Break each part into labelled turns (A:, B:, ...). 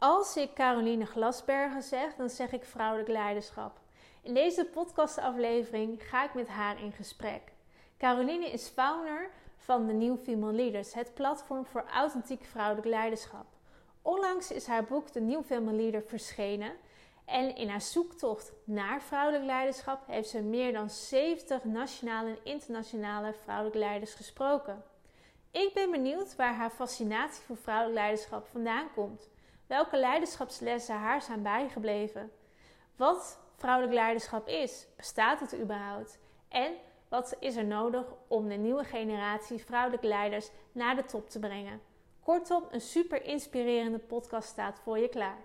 A: Als ik Caroline Glasbergen zeg, dan zeg ik vrouwelijk leiderschap. In deze podcastaflevering ga ik met haar in gesprek. Caroline is founder van de New Female Leaders, het platform voor authentiek vrouwelijk leiderschap. Onlangs is haar boek De New Female Leader verschenen. En in haar zoektocht naar vrouwelijk leiderschap heeft ze meer dan 70 nationale en internationale vrouwelijke leiders gesproken. Ik ben benieuwd waar haar fascinatie voor vrouwelijk leiderschap vandaan komt. Welke leiderschapslessen haar zijn bijgebleven? Wat vrouwelijk leiderschap is? Bestaat het überhaupt? En wat is er nodig om de nieuwe generatie vrouwelijke leiders naar de top te brengen? Kortom, een super inspirerende podcast staat voor je klaar.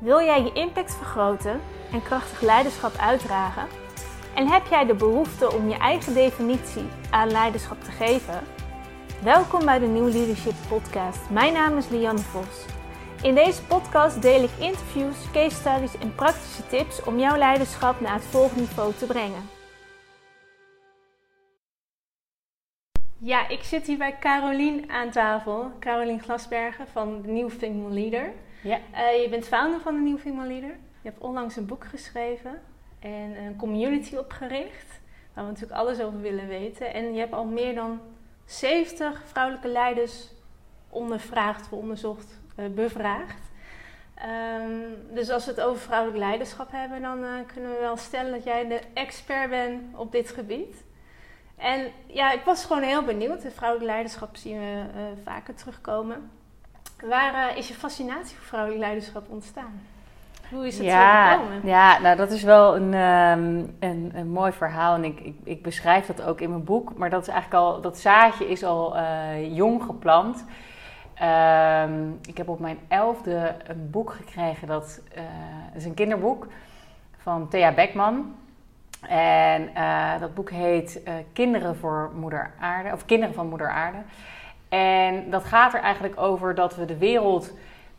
A: Wil jij je impact vergroten en krachtig leiderschap uitdragen? En heb jij de behoefte om je eigen definitie aan leiderschap te geven? Welkom bij de New Leadership Podcast. Mijn naam is Lianne Vos. In deze podcast deel ik interviews, case studies en praktische tips om jouw leiderschap naar het volgende niveau te brengen. Ja, ik zit hier bij Carolien aan tafel. Carolien Glasbergen van de New Female Leader.
B: Ja.
A: Uh, je bent founder van de New Female Leader. Je hebt onlangs een boek geschreven en een community opgericht. Waar we natuurlijk alles over willen weten. En je hebt al meer dan 70 vrouwelijke leiders ondervraagd, onderzocht, bevraagd. Um, dus als we het over vrouwelijk leiderschap hebben, dan uh, kunnen we wel stellen dat jij de expert bent op dit gebied. En ja, ik was gewoon heel benieuwd. Vrouwelijk leiderschap zien we uh, vaker terugkomen. Waar is je fascinatie voor vrouwelijk leiderschap ontstaan? Hoe is het
B: ja,
A: zo gekomen?
B: Ja, nou dat is wel een, um, een, een, mooi verhaal en ik, ik, ik, beschrijf dat ook in mijn boek. Maar dat is eigenlijk al, dat zaadje is al jong geplant. Um, ik heb op mijn elfde een boek gekregen, dat uh, is een kinderboek van Thea Beckman. En uh, dat boek heet Kinderen voor Moeder Aarde, of Kinderen van Moeder Aarde. En dat gaat er eigenlijk over dat we de wereld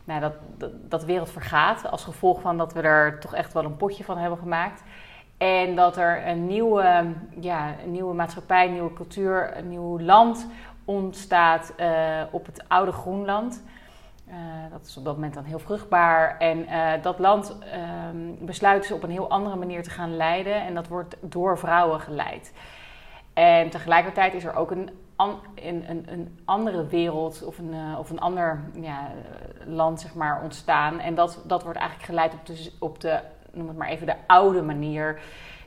B: nou, dat, dat, dat de wereld vergaat. Als gevolg van dat we er toch echt wel een potje van hebben gemaakt. En dat er een nieuwe, ja, een nieuwe maatschappij, een nieuwe cultuur, een nieuw land ontstaat uh, op het oude Groenland. Uh, dat is op dat moment dan heel vruchtbaar. En uh, dat land um, besluiten ze op een heel andere manier te gaan leiden. En dat wordt door vrouwen geleid. En tegelijkertijd is er ook een een, een, andere wereld of een, of een ander ja, land zeg maar, ontstaan. En dat, dat wordt eigenlijk geleid op op de, noem het maar even, de oude manier.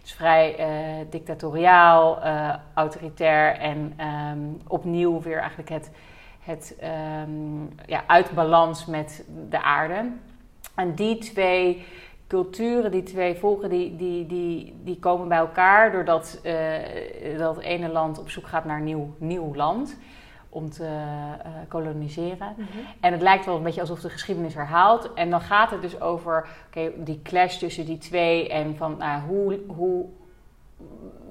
B: Is vrij uh, dictatoriaal, uh, autoritair en um, opnieuw weer eigenlijk het, het um, ja, uit balans met de aarde. En die twee culturen, die twee volken, die, die, die, die komen bij elkaar doordat uh, dat ene land op zoek gaat naar nieuw, nieuw land om te uh, koloniseren. Mm -hmm. En het lijkt wel een beetje alsof de geschiedenis herhaalt. En dan gaat het dus over okay, die clash tussen die twee en van nou, hoe, hoe,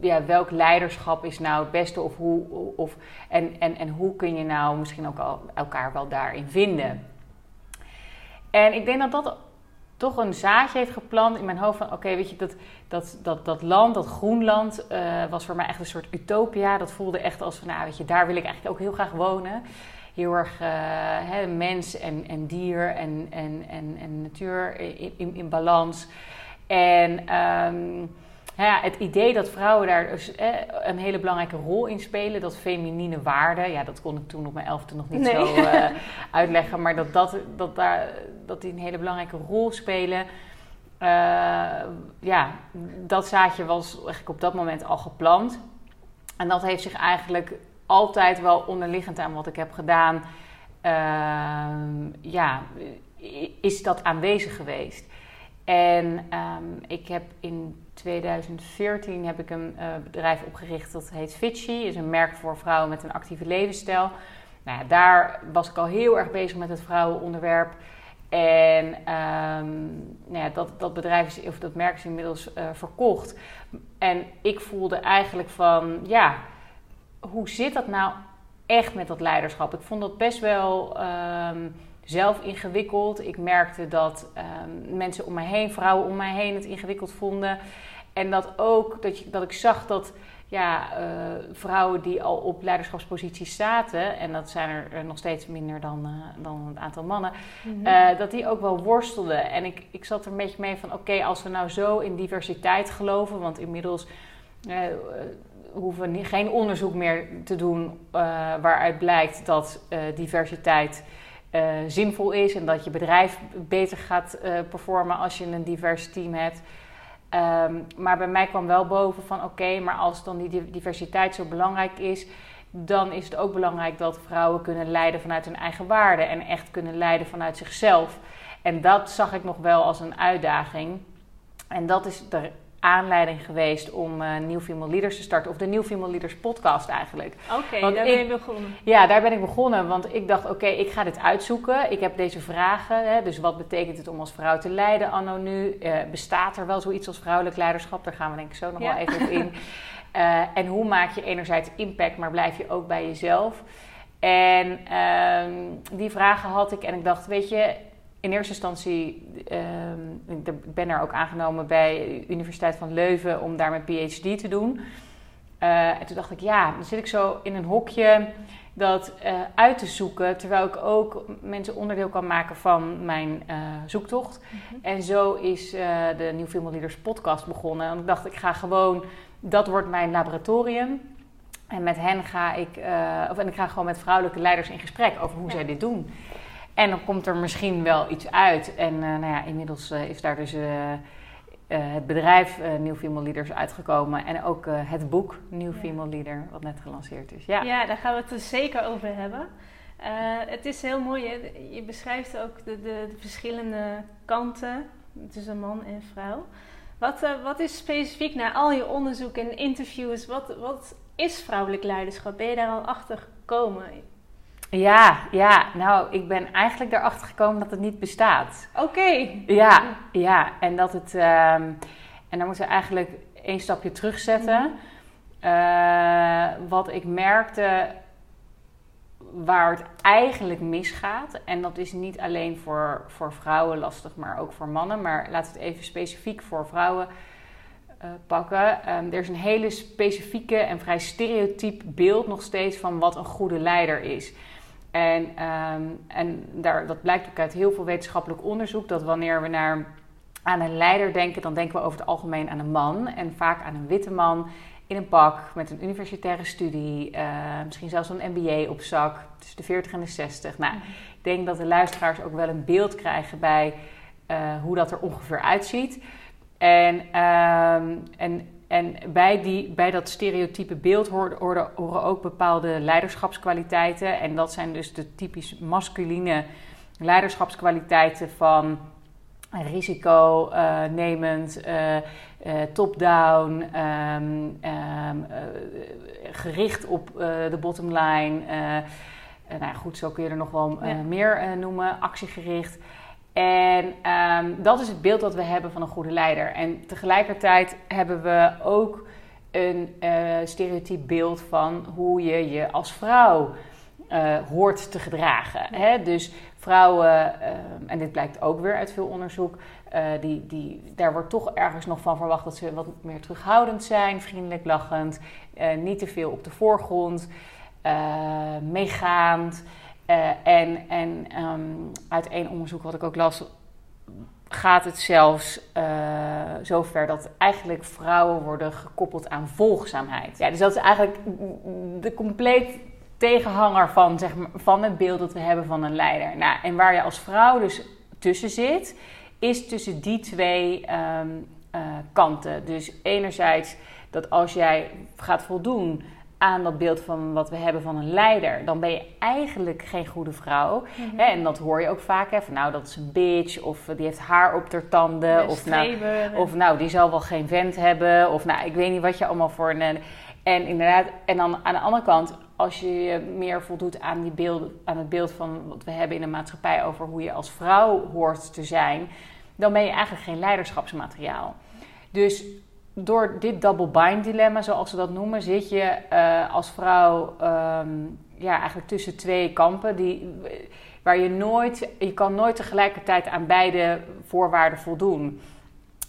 B: ja, welk leiderschap is nou het beste of hoe, of, en, en, en hoe kun je nou misschien ook al elkaar wel daarin vinden. En ik denk dat dat toch een zaadje heeft geplant in mijn hoofd van... oké, weet je, dat, dat, dat, dat land, dat Groenland, uh, was voor mij echt een soort utopia. Dat voelde echt als van, nou weet je, daar wil ik eigenlijk ook heel graag wonen. Heel erg uh, hè, mens en, en dier en, en, en, en natuur in, in, in balans. En... Um, ja, het idee dat vrouwen daar dus, eh, een hele belangrijke rol in spelen, dat feminine waarde, ja, dat kon ik toen op mijn elfde nog niet nee. zo uh, uitleggen, maar dat, dat, dat, daar, dat die een hele belangrijke rol spelen. Uh, ja, dat zaadje was eigenlijk op dat moment al geplant. En dat heeft zich eigenlijk altijd wel onderliggend aan wat ik heb gedaan, ja, is dat aanwezig geweest. En um, ik heb in 2014 heb ik een uh, bedrijf opgericht dat heet Fitchy. is een merk voor vrouwen met een actieve levensstijl. Nou ja, daar was ik al heel erg bezig met het vrouwenonderwerp. En um, nou ja, dat, dat bedrijf is, of dat merk is inmiddels uh, verkocht. En ik voelde eigenlijk van, ja, hoe zit dat nou echt met dat leiderschap? Ik vond dat best wel... Um, zelf ingewikkeld. Ik merkte dat um, mensen om mij heen, vrouwen om mij heen, het ingewikkeld vonden. En dat ook dat, je, dat ik zag dat ja, eh, vrouwen die al op leiderschapsposities zaten, en dat zijn er nog steeds minder dan, uh, dan het aantal mannen, mhm. dat die ook wel worstelden. En ik, ik zat er een beetje mee van: oké, als we nou zo in diversiteit geloven, want inmiddels hoeven we geen onderzoek meer te doen waaruit blijkt dat diversiteit. Zinvol is en dat je bedrijf beter gaat performen als je een divers team hebt. Ehm, maar bij mij kwam wel boven van oké, maar als dan die diversiteit zo belangrijk is, dan is het ook belangrijk dat vrouwen kunnen leiden vanuit hun eigen waarden en echt kunnen leiden vanuit zichzelf. En dat zag ik nog wel als een uitdaging. En dat is de aanleiding geweest om uh, New Female Leaders te starten. Of de New Female Leaders podcast eigenlijk.
A: Oké, daar ben je begonnen.
B: Ja, daar ben ik begonnen. Want ik dacht, oké, ik ga dit uitzoeken. Ik heb deze vragen. Hè, dus wat betekent het om als vrouw te leiden anno nu? Uh, bestaat er wel zoiets als vrouwelijk leiderschap? Daar gaan we denk ik zo nog wel even op in. Uh, en hoe maak je enerzijds impact, maar blijf je ook bij jezelf? En ehm, die vragen had ik en ik dacht, weet je, in eerste instantie, uh, ik ben er ook aangenomen bij de Universiteit van Leuven om daar mijn PhD te doen. Uh, en toen dacht ik, ja, dan zit ik zo in een hokje dat uh, uit te zoeken, terwijl ik ook mensen onderdeel kan maken van mijn uh, zoektocht. Mhm. En zo is de New Female Leaders podcast begonnen. En ik dacht, ik ga gewoon, dat wordt mijn laboratorium. En met hen ga ik, of en ik ga gewoon met vrouwelijke leiders in gesprek over hoe zij dit doen. En dan komt er misschien wel iets uit. En uh, nou ja, inmiddels uh, is daar dus uh, het bedrijf New Female Leaders uitgekomen. En ook het boek New Female Leader, wat net gelanceerd is.
A: Ja, ja daar gaan we het er zeker over hebben. het is heel mooi. Je beschrijft ook de, de, de, verschillende kanten tussen man en vrouw. Wat, wat is specifiek na al je onderzoek en interviews, wat, wat is vrouwelijk leiderschap? Ben je daar al achter gekomen?
B: Ja, ja, nou, ik ben eigenlijk erachter gekomen dat het niet bestaat.
A: Oké.
B: Ja, ja, en dat het. Um, en dan moeten we eigenlijk één stapje terugzetten. Mm wat ik merkte waar het eigenlijk misgaat, en dat is niet alleen voor, voor vrouwen lastig, maar ook voor mannen, maar laten we het even specifiek voor vrouwen uh, pakken. Um, er is een hele specifieke en vrij stereotyp beeld nog steeds van wat een goede leider is. En, ehm, en daar, dat blijkt ook uit heel veel wetenschappelijk onderzoek, dat wanneer we naar, aan een leider denken, dan denken we over het algemeen aan een man. En vaak aan een witte man in een pak met een universitaire studie, uh, misschien zelfs een MBA op zak, tussen de 40 en de 60. Nou, ik denk dat de luisteraars ook wel een beeld krijgen bij uh, hoe dat er ongeveer uitziet. En, um, en en bij, die, bij dat stereotype beeld horen, horen, ook bepaalde leiderschapskwaliteiten. En dat zijn dus de typisch masculine leiderschapskwaliteiten van risiconemend, uh, uh, top-down, um, um, uh, gericht op de bottom line. nou goed, zo kun je er nog wel ja. meer noemen, actiegericht. En ehm, dat is het beeld dat we hebben van een goede leider. En tegelijkertijd hebben we ook een uh, stereotyp beeld van hoe je je als vrouw uh, hoort te gedragen. Hè? Dus vrouwen, uh, en dit blijkt ook weer uit veel onderzoek, uh, die, die, daar wordt toch ergens nog van verwacht dat ze wat meer terughoudend zijn, vriendelijk lachend, niet te veel op de voorgrond, meegaand. Uh, en en um, uit één onderzoek wat ik ook las, gaat het zelfs uh, zover dat eigenlijk vrouwen worden gekoppeld aan volgzaamheid. Ja, dus dat is eigenlijk de compleet tegenhanger van, zeg maar, van het beeld dat we hebben van een leider. Nou, en waar je als vrouw dus tussen zit, is tussen die twee um, uh, kanten. Dus enerzijds dat als jij gaat voldoen aan dat beeld van wat we hebben van een leider, dan ben je eigenlijk geen goede vrouw. Mhm. En dat hoor je ook vaak. Hè, van nou, dat is een bitch. Of die heeft haar op haar tanden. Of nou, of nou, die zal wel geen vent hebben. Of nou, ik weet niet wat je allemaal voor een. En inderdaad, en dan aan de andere kant, als je je meer voldoet aan, die beeld, aan het beeld van wat we hebben in de maatschappij over hoe je als vrouw hoort te zijn, dan ben je eigenlijk geen leiderschapsmateriaal. Dus door dit double bind dilemma, zoals ze dat noemen, zit je uh, als vrouw um, ja, eigenlijk tussen twee kampen. Die, waar je nooit, je kan nooit tegelijkertijd aan beide voorwaarden voldoen.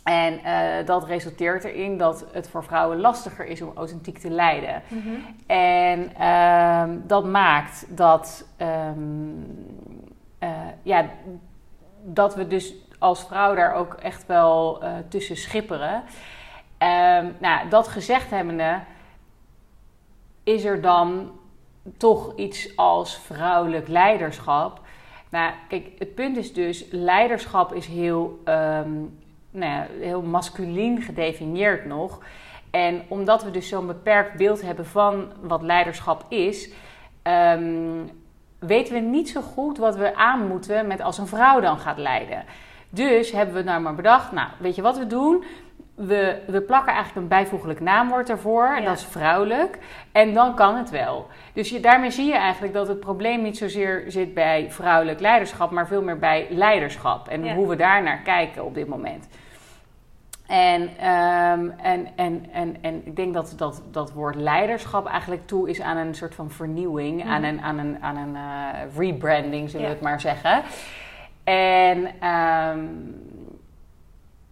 B: En uh, dat resulteert erin dat het voor vrouwen lastiger is om authentiek te leiden. En uh, dat maakt dat, um, uh, ja, dat we dus als vrouw daar ook echt wel tussen schipperen. Um, nou, dat gezegd hebbende, is er dan toch iets als vrouwelijk leiderschap? Nou, kijk, het punt is dus, leiderschap is heel um, nou ja, heel masculien gedefinieerd nog. En omdat we dus zo'n beperkt beeld hebben van wat leiderschap is, um, weten we niet zo goed wat we aan moeten met als een vrouw dan gaat leiden. Dus hebben we nou maar bedacht, nou weet je wat we doen? We, we plakken eigenlijk een bijvoeglijk naamwoord ervoor, en dat is vrouwelijk. En dan kan het wel. Dus je, daarmee zie je eigenlijk dat het probleem niet zozeer zit bij vrouwelijk leiderschap, maar veel meer bij leiderschap. En hoe we daar naar kijken op dit moment. En, um, en, en, en, en ik denk dat dat, dat woord leiderschap eigenlijk toe is aan een soort van vernieuwing, mm. aan een, aan een, aan een uh, rebranding, zullen we het maar zeggen. En um,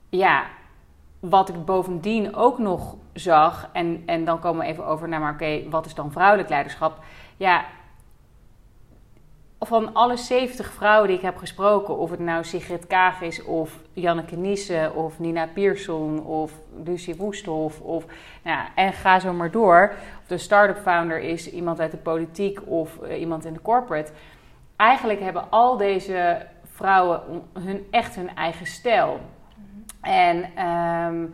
B: ja, wat ik bovendien ook nog zag, en, en dan komen we even over naar, maar oké, wat is dan vrouwelijk leiderschap? Ja, van alle 70 vrouwen die ik heb gesproken, of het nou Sigrid Kaag is, of Janneke Nissen, of Nina Pierson, of Lucie Woesthof, of, nou ja, en ga zo maar door. Of de start-up founder is iemand uit de politiek of uh, iemand in de corporate. Eigenlijk hebben al deze vrouwen hun, echt hun eigen stijl. En um,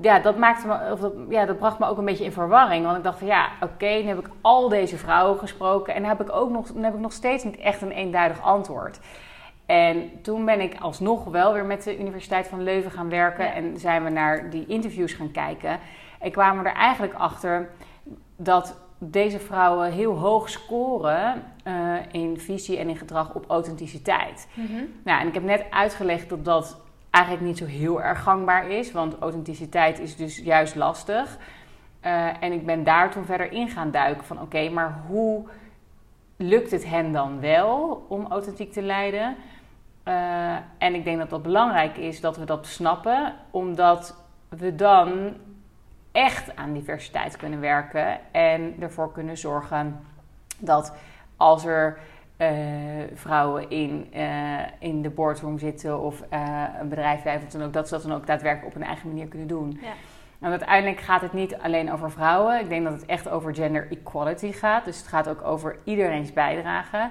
B: ja, dat, maakte me, of dat, ja, dat bracht me ook een beetje in verwarring. Want ik dacht van ja, oké, nu heb ik al deze vrouwen gesproken. En dan heb ik ook nog, dan heb ik nog steeds niet echt een eenduidig antwoord. En toen ben ik alsnog wel weer met de Universiteit van Leuven gaan werken. En zijn we naar die interviews gaan kijken. En kwamen we er eigenlijk achter dat deze vrouwen heel hoog scoren uh, in visie en in gedrag op authenticiteit. Mm -hmm. Nou, en ik heb net uitgelegd dat dat eigenlijk niet zo heel erg gangbaar is. Want authenticiteit is dus juist lastig. Uh, en ik ben daar toen verder in gaan duiken van oké, maar hoe lukt het hen dan wel om authentiek te leiden? Uh, en ik denk dat dat belangrijk is dat we dat snappen, omdat we dan echt aan diversiteit kunnen werken en ervoor kunnen zorgen dat als er vrouwen in, uh, in de boardroom zitten of uh, een bedrijf leiden, dan ook, dat ze dat dan ook daadwerkelijk op een eigen manier kunnen doen. Ja. En uiteindelijk gaat het niet alleen over vrouwen. Ik denk dat het echt over gender equality gaat. Dus het gaat ook over iedereen's bijdrage.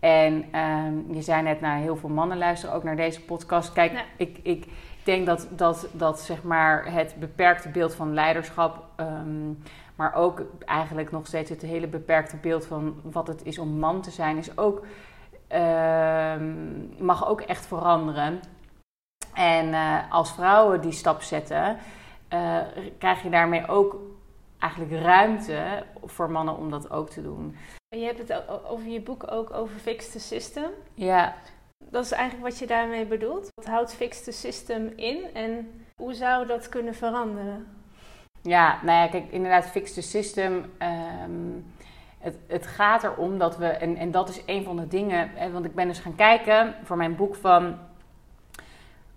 B: En um, je zei net, naar nou, heel veel mannen luisteren ook naar deze podcast. Kijk, ik, ik denk dat, dat, dat zeg maar het beperkte beeld van leiderschap. Um, maar ook eigenlijk nog steeds het hele beperkte beeld van wat het is om man te zijn, is ook, uh, mag ook echt veranderen. En uh, als vrouwen die stap zetten, uh, krijg je daarmee ook eigenlijk ruimte voor mannen om dat ook te doen.
A: Je hebt het over je boek ook over Fix the System.
B: Ja.
A: Dat is eigenlijk wat je daarmee bedoelt. Wat houdt Fix the System in en hoe zou dat kunnen veranderen?
B: Ja, nou ja, kijk, inderdaad, fix the system. Um, het, het, gaat erom dat we, en, en dat is een van de dingen, hè, want ik ben dus gaan kijken voor mijn boek van, oké,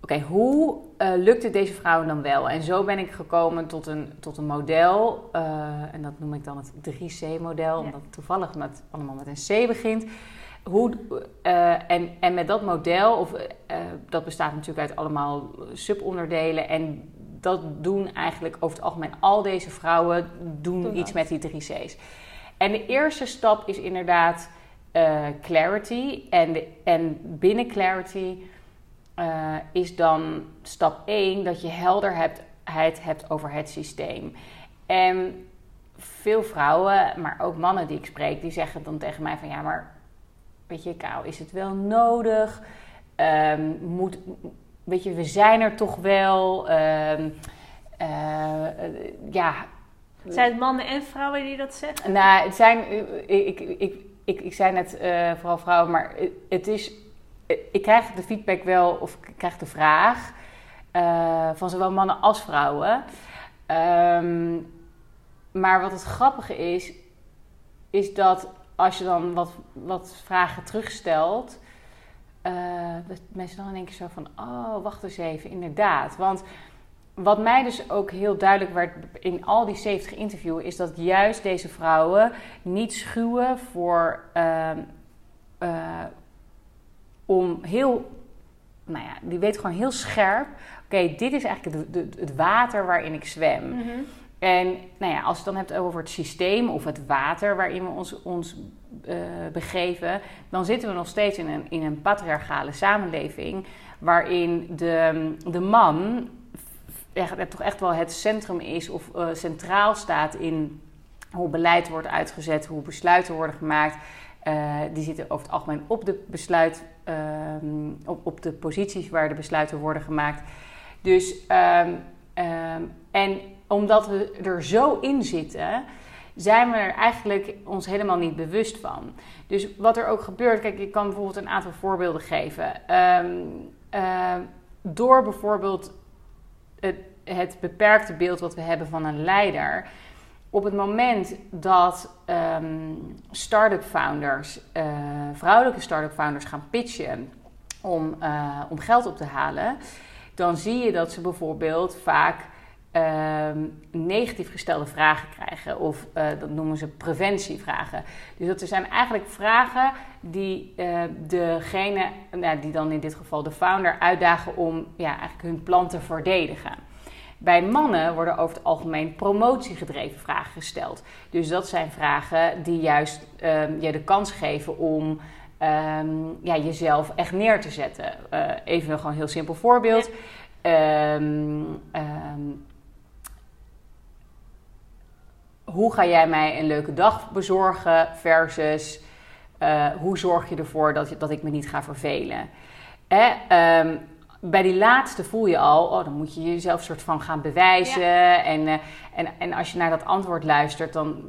B: okay, hoe uh, lukt het deze vrouwen dan wel? En zo ben ik gekomen tot een, tot een model, uh, en dat noem ik dan het 3C-model, ja. omdat het toevallig met, allemaal met een C begint. Hoe, uh, en, en met dat model, of, dat bestaat natuurlijk uit allemaal subonderdelen, en dat doen eigenlijk over het algemeen al deze vrouwen doen, doen iets dat. met die drie C's. En de eerste stap is inderdaad uh, clarity. En, de, en binnen clarity uh, is dan stap 1 dat je helderheid hebt over het systeem. En veel vrouwen, maar ook mannen die ik spreek, die zeggen dan tegen mij van ja, maar weet je, Kou, is het wel nodig? Um, moet, weet je, we zijn er toch wel. Uh, uh, ja.
A: Zijn het mannen en vrouwen die dat zeggen?
B: Nou, het zijn, ik, ik, ik, ik, ik zei net uh, vooral vrouwen, maar het is, ik krijg de feedback wel, of ik krijg de vraag van zowel mannen als vrouwen. Um, maar wat het grappige is, is dat als je dan wat, wat vragen terugstelt, uh, dat mensen dan in één keer zo van, oh, wacht eens even, inderdaad. Want wat mij dus ook heel duidelijk werd in al die 70 interviews, is dat juist deze vrouwen niet schuwen voor ehm, eh, om heel, nou ja, die weten gewoon heel scherp. Oké, dit is eigenlijk de, het water waarin ik zwem.
A: Mhm.
B: En nou ja, als je het dan hebt over het systeem of het water waarin we ons, ons uh, begeven, dan zitten we nog steeds in een, in een patriarchale samenleving. Waarin de, de man toch echt wel het centrum is of uh, centraal staat in hoe beleid wordt uitgezet, hoe besluiten worden gemaakt. Uh, die zitten over het algemeen op de besluit, ehm, op, op de posities waar de besluiten worden gemaakt. Dus, um, um, en omdat we er zo in zitten, zijn we er eigenlijk ons helemaal niet bewust van. Dus wat er ook gebeurt, kijk, ik kan bijvoorbeeld een aantal voorbeelden geven. Uh, door bijvoorbeeld het, het, beperkte beeld wat we hebben van een leider. Op het moment dat um, start-up founders, uh, vrouwelijke start-up founders gaan pitchen om, uh, om geld op te halen, dan zie je dat ze bijvoorbeeld vaak uh, negatief gestelde vragen krijgen. Of uh, dat noemen ze preventievragen. Dus dat zijn eigenlijk vragen die uh, degene, nou, die dan in dit geval de founder, uitdagen om ja, eigenlijk hun plan te verdedigen. Bij mannen worden over het algemeen promotiegedreven vragen gesteld. Dus dat zijn vragen die juist um, je de kans geven om um, ja, jezelf echt neer te zetten. Uh, even gewoon een heel simpel voorbeeld. Um, hoe ga jij mij een leuke dag bezorgen versus uh, hoe zorg je ervoor dat, dat ik me niet ga vervelen. Um, bij die laatste voel je al, oh, dan moet je jezelf soort van gaan bewijzen. Ja. En, uh, en, en als je naar dat antwoord luistert, dan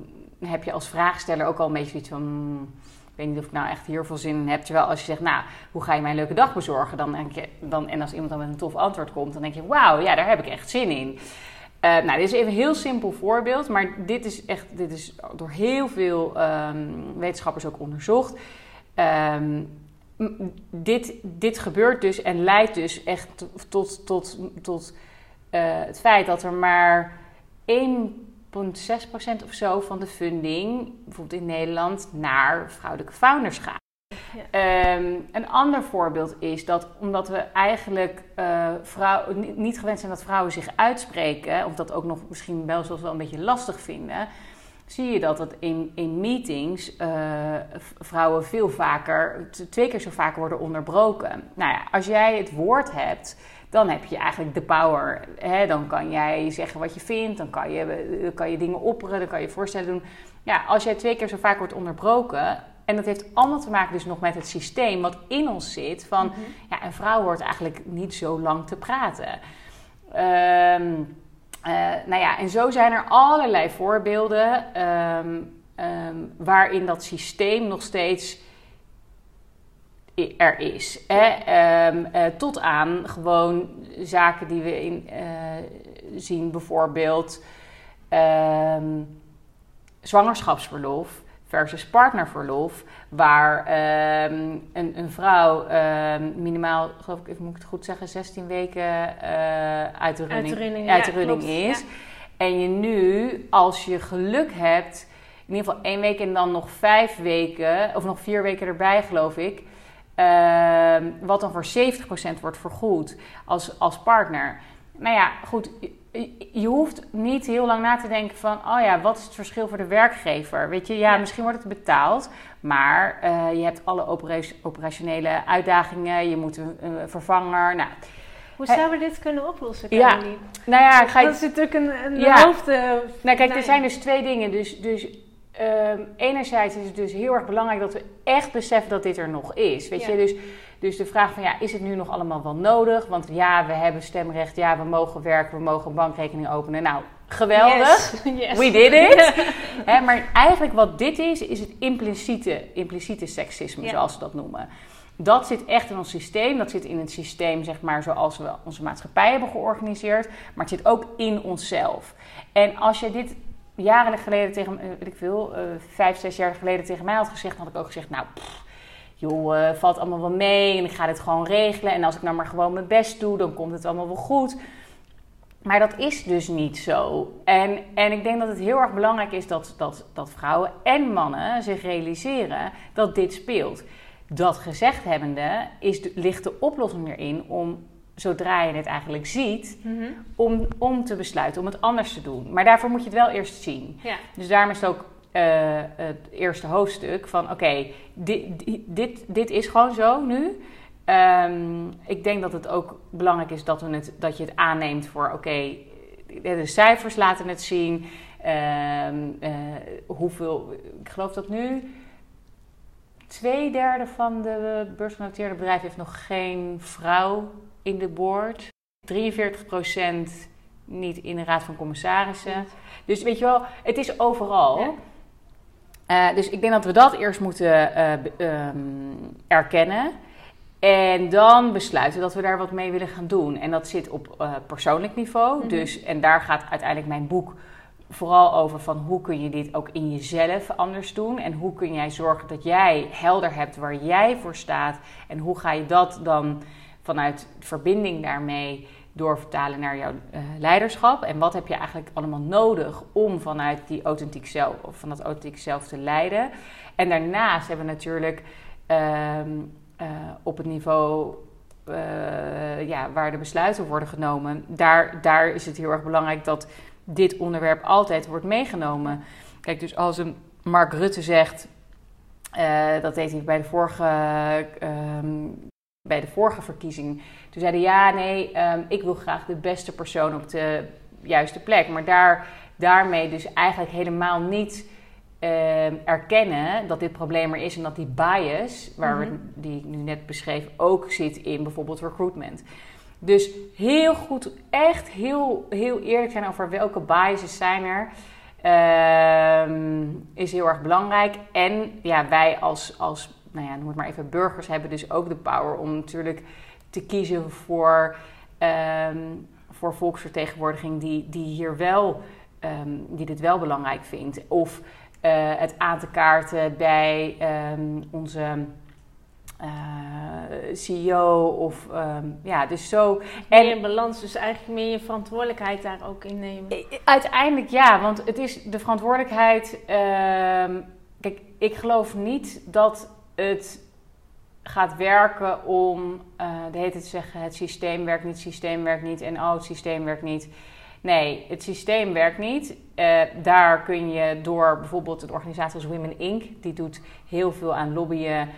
B: heb je als vraagsteller ook al een beetje zoiets van. Hmm, ik weet niet of ik nou echt hier veel zin in heb. Terwijl als je zegt, nou, hoe ga je mij een leuke dag bezorgen? Dan denk je, dan, en als iemand dan met een tof antwoord komt, dan denk je, wauw, ja, daar heb ik echt zin in. Uh, nou, dit is even een heel simpel voorbeeld, maar dit is echt dit is door heel veel um, wetenschappers ook onderzocht. Um, dit, dit gebeurt dus en leidt dus echt tot, tot, tot uh, het feit dat er maar 1,6% of zo van de funding, bijvoorbeeld in Nederland, naar vrouwelijke founders gaat. Um, een ander voorbeeld is dat omdat we eigenlijk vrouw, niet gewend zijn dat vrouwen zich uitspreken, of dat ook nog misschien wel zoals wel een beetje lastig vinden, zie je dat het in, in meetings uh, vrouwen veel vaker, twee keer zo vaak worden onderbroken. Nou ja, als jij het woord hebt, dan heb je eigenlijk de power. Hè? Dan kan jij zeggen wat je vindt, dan kan je, dan kan je dingen opperen, dan kan je voorstellen doen. Ja, als jij twee keer zo vaak wordt onderbroken, en dat heeft allemaal te maken dus nog met het systeem wat in ons zit. Van, mm -hmm. ja, een vrouw hoort eigenlijk niet zo lang te praten. Um, uh, nou ja, en zo zijn er allerlei voorbeelden um, um, waarin dat systeem nog steeds er is. Hè? Uh, tot aan gewoon zaken die we in, uh, zien, bijvoorbeeld zwangerschapsverlof versus partnerverlof, waar um, een, een, vrouw um, minimaal, geloof ik, even moet ik het goed zeggen, 16 weken uh, uit de running, uit de running, uit de running ja, is. Ja. En je nu, als je geluk hebt, in ieder geval één week en dan nog vijf weken, of nog vier weken erbij, geloof ik. Uh, wat dan voor 70% wordt vergoed als, als partner. Nou ja, goed, je hoeft niet heel lang na te denken van, oh ja, wat is het verschil voor de werkgever? Weet je, ja, ja. misschien wordt het betaald, maar uh, je hebt alle operationele uitdagingen, je moet een, een vervanger. Nou,
A: hoe zouden we dit kunnen oplossen?
B: Ja, nou ja, ga
A: je... Dat is natuurlijk een, een ja. hoofd... Uh,
B: nou kijk, er zijn dus twee dingen. Dus, dus um, enerzijds is het dus heel erg belangrijk dat we echt beseffen dat dit er nog is. Weet ja. je, dus... Dus de vraag van ja, is het nu nog allemaal wel nodig? Want ja, we hebben stemrecht, ja, we mogen werken, we mogen een bankrekening openen. Nou, geweldig. Yes. Yes. We did it. He, maar eigenlijk wat dit is, is het impliciete, impliciete seksisme, ja. zoals ze dat noemen. Dat zit echt in ons systeem. Dat zit in het systeem, zeg maar, zoals we onze maatschappij hebben georganiseerd. Maar het zit ook in onszelf. En als je dit jaren geleden tegen, weet ik veel, uh, vijf, zes jaar geleden tegen mij had gezegd, dan had ik ook gezegd, nou, pff, joh, uh, valt allemaal wel mee en ik ga dit gewoon regelen. En als ik nou maar gewoon mijn best doe, dan komt het allemaal wel goed. Maar dat is dus niet zo. En, en ik denk dat het heel erg belangrijk is dat, dat, dat vrouwen en mannen zich realiseren dat dit speelt. Dat gezegd hebbende is de, ligt de oplossing erin om, zodra je het eigenlijk ziet,
A: Mhm.
B: om, om te besluiten om het anders te doen. Maar daarvoor moet je het wel eerst zien.
A: Ja.
B: Dus daarom is het ook eh, het eerste hoofdstuk van oké, dit, dit, dit is gewoon zo nu. Ehm, ik denk dat het ook belangrijk is dat, we het, dat je het aanneemt voor oké, de cijfers laten het zien. Ehm, eh, hoeveel, ik geloof dat nu twee derde van de beursgenoteerde bedrijven heeft nog geen vrouw in de board. 43% niet in de raad van commissarissen. Dus weet je wel, het is overal.
A: Ja.
B: Eh, dus ik denk dat we dat eerst moeten eh, ehm, erkennen. En dan besluiten dat we daar wat mee willen gaan doen. En dat zit op eh, persoonlijk niveau.
A: Mhm.
B: Dus, en daar gaat uiteindelijk mijn boek vooral over van hoe kun je dit ook in jezelf anders doen. En hoe kun jij zorgen dat jij helder hebt waar jij voor staat. En hoe ga je dat dan vanuit verbinding daarmee doorvertalen naar jouw eh, leiderschap. En wat heb je eigenlijk allemaal nodig om vanuit die authentiek zelf, of van dat authentiek zelf te leiden. En daarnaast hebben we natuurlijk ehm, eh, op het niveau eh, ja, waar de besluiten worden genomen, daar, daar is het heel erg belangrijk dat dit onderwerp altijd wordt meegenomen. Kijk, dus als een Mark Rutte zegt, dat deed hij bij de vorige, ehm, bij de vorige verkiezing. Toen zeiden ja, nee, ehm, ik wil graag de beste persoon op de juiste plek. Maar daar, daarmee dus eigenlijk helemaal niet ehm, erkennen dat dit probleem er is en dat die bias, waar
A: Mhm.
B: we, die ik nu net beschreef, ook zit in bijvoorbeeld recruitment. Dus heel goed, echt heel, heel eerlijk zijn over welke biases zijn er. ehm, is heel erg belangrijk. En ja, wij als, als nou ja, noem het maar even burgers, hebben dus ook de power om natuurlijk te kiezen voor, ehm, voor volksvertegenwoordiging die, die hier wel, ehm, die dit wel belangrijk vindt. Of eh, het aan te kaarten bij ehm, onze eh, CEO of ja, dus zo.
A: Meer in balans, dus eigenlijk meer je verantwoordelijkheid daar ook in nemen.
B: Uiteindelijk ja, want het is de verantwoordelijkheid. kijk, ik geloof niet dat het gaat werken om eh de hele te zeggen: het systeem werkt niet, het systeem werkt niet en oh, het systeem werkt niet. Nee, het systeem werkt niet. Eh, daar kun je door bijvoorbeeld een organisatie als Women Inc. die doet heel veel aan lobbyen.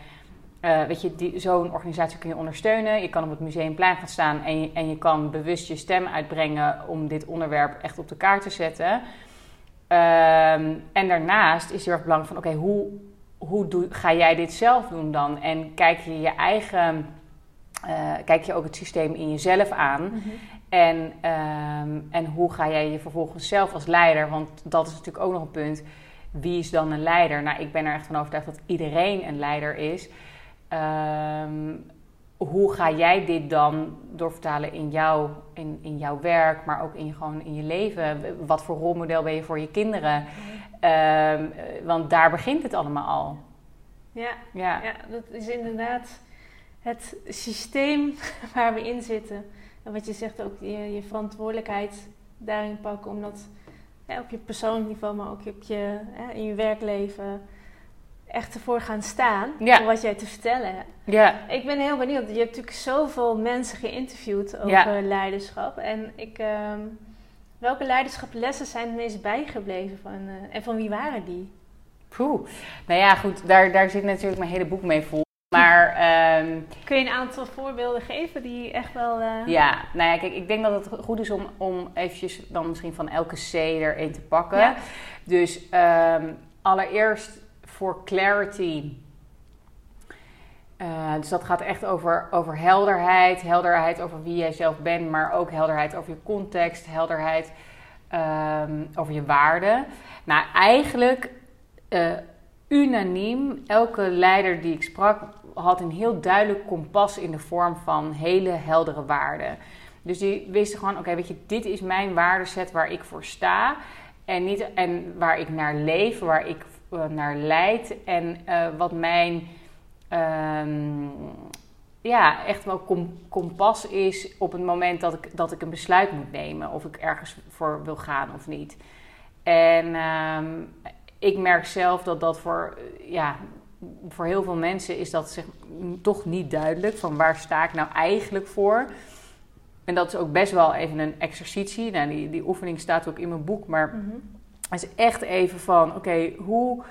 B: Eh, weet je, zo'n organisatie kun je ondersteunen. Je kan op het museumplein gaan staan en je, en je kan bewust je stem uitbrengen om dit onderwerp echt op de kaart te zetten. Ehm, en daarnaast is heel erg belangrijk van, oké, hoe, hoe doe, ga jij dit zelf doen dan? En kijk je je eigen, eh, kijk je ook het systeem in jezelf aan?
A: Mhm.
B: En, ehm, en hoe ga jij je vervolgens zelf als leider, want dat is natuurlijk ook nog een punt. Wie is dan een leider? Nou, ik ben er echt van overtuigd dat iedereen een leider is. Ehm, hoe ga jij dit dan doorvertalen in, jou, in, in jouw werk, maar ook in, gewoon in je leven? Wat voor rolmodel ben je voor je kinderen? Ehm, eh, want daar begint het allemaal al.
A: Ja,
B: Ja,
A: ja, dat is inderdaad het systeem waar we in zitten. En wat je zegt ook, je, je verantwoordelijkheid daarin pakken. Omdat hè, op je persoonlijk niveau, maar ook op je, hè, in je werkleven echt ervoor gaan staan.
B: Ja.
A: Voor wat jij te vertellen hebt.
B: ja,
A: Ik ben heel benieuwd. Je hebt natuurlijk zoveel mensen geïnterviewd over
B: Ja.
A: leiderschap. En ik, ehm, welke leiderschaplessen zijn er meest bijgebleven? Van, eh, en van wie waren die?
B: Poeh. Nou ja, goed, daar, daar zit natuurlijk mijn hele boek mee vol. Maar ehm,
A: Kun je een aantal voorbeelden geven die echt wel... eh,
B: Ja, nou ja, kijk, ik denk dat het goed is om, om eventjes dan misschien van elke C erin te pakken.
A: Ja.
B: Dus ehm, allereerst voor clarity. Eh, dus dat gaat echt over, over helderheid. Helderheid over wie jij zelf bent, maar ook helderheid over je context. Helderheid ehm, over je waarden. Nou, eigenlijk eh, unaniem, elke leider die ik sprak had een heel duidelijk kompas in de vorm van hele heldere waarden. Dus die wisten gewoon, oké, weet je, dit is mijn waardeset waar ik voor sta. En, niet, en waar ik naar leef, waar ik eh, naar leid. En wat mijn ehm, ja, echt wel kom, kompas is op het moment dat ik, dat ik een besluit moet nemen. Of ik ergens voor wil gaan of niet. En ehm, ik merk zelf dat dat voor, ja, voor heel veel mensen is dat zich toch niet duidelijk. Van waar sta ik nou eigenlijk voor? En dat is ook best wel even een exercitie. Nou, die, die oefening staat ook in mijn boek. Maar mm het is echt even van, oké, hoe...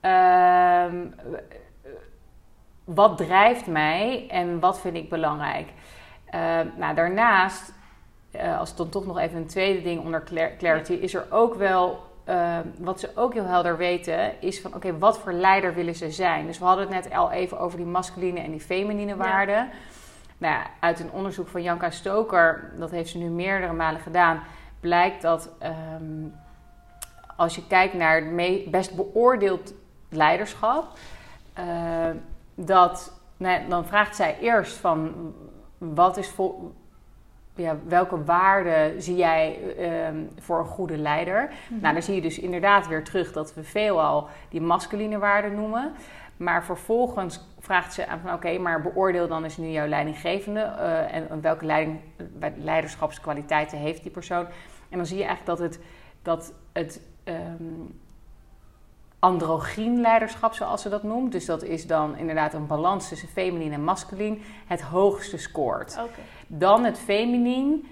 B: Ehm, wat drijft mij en wat vind ik belangrijk? Uh, nou, daarnaast, uh, als dan toch nog even een tweede ding onder clarity, is er ook wel, uh, wat ze ook heel helder weten, is van oké, wat voor leider willen ze zijn? Dus we hadden het net al even over die masculine en die feminine waarden. Ja. Nou, ja, uit een onderzoek van Janka Stoker, dat heeft ze nu meerdere malen gedaan, blijkt dat um, als je kijkt naar het best beoordeeld leiderschap, dat, nou, dan vraagt zij eerst van wat is vol, ja, welke waarde zie jij ehm, voor een goede leider? Mhm. Nou, dan zie je dus inderdaad weer terug dat we veelal die masculine waarden noemen. Maar vervolgens vraagt ze aan van oké, maar beoordeel dan eens nu jouw leidinggevende uh, en, welke leiding, leiderschapskwaliteiten heeft die persoon. En dan zie je eigenlijk dat het, dat het um, androgyn leiderschap, zoals ze dat noemt. Dus dat is dan inderdaad een balans tussen feminien en masculien. Het hoogste scoort. Dan het feminien,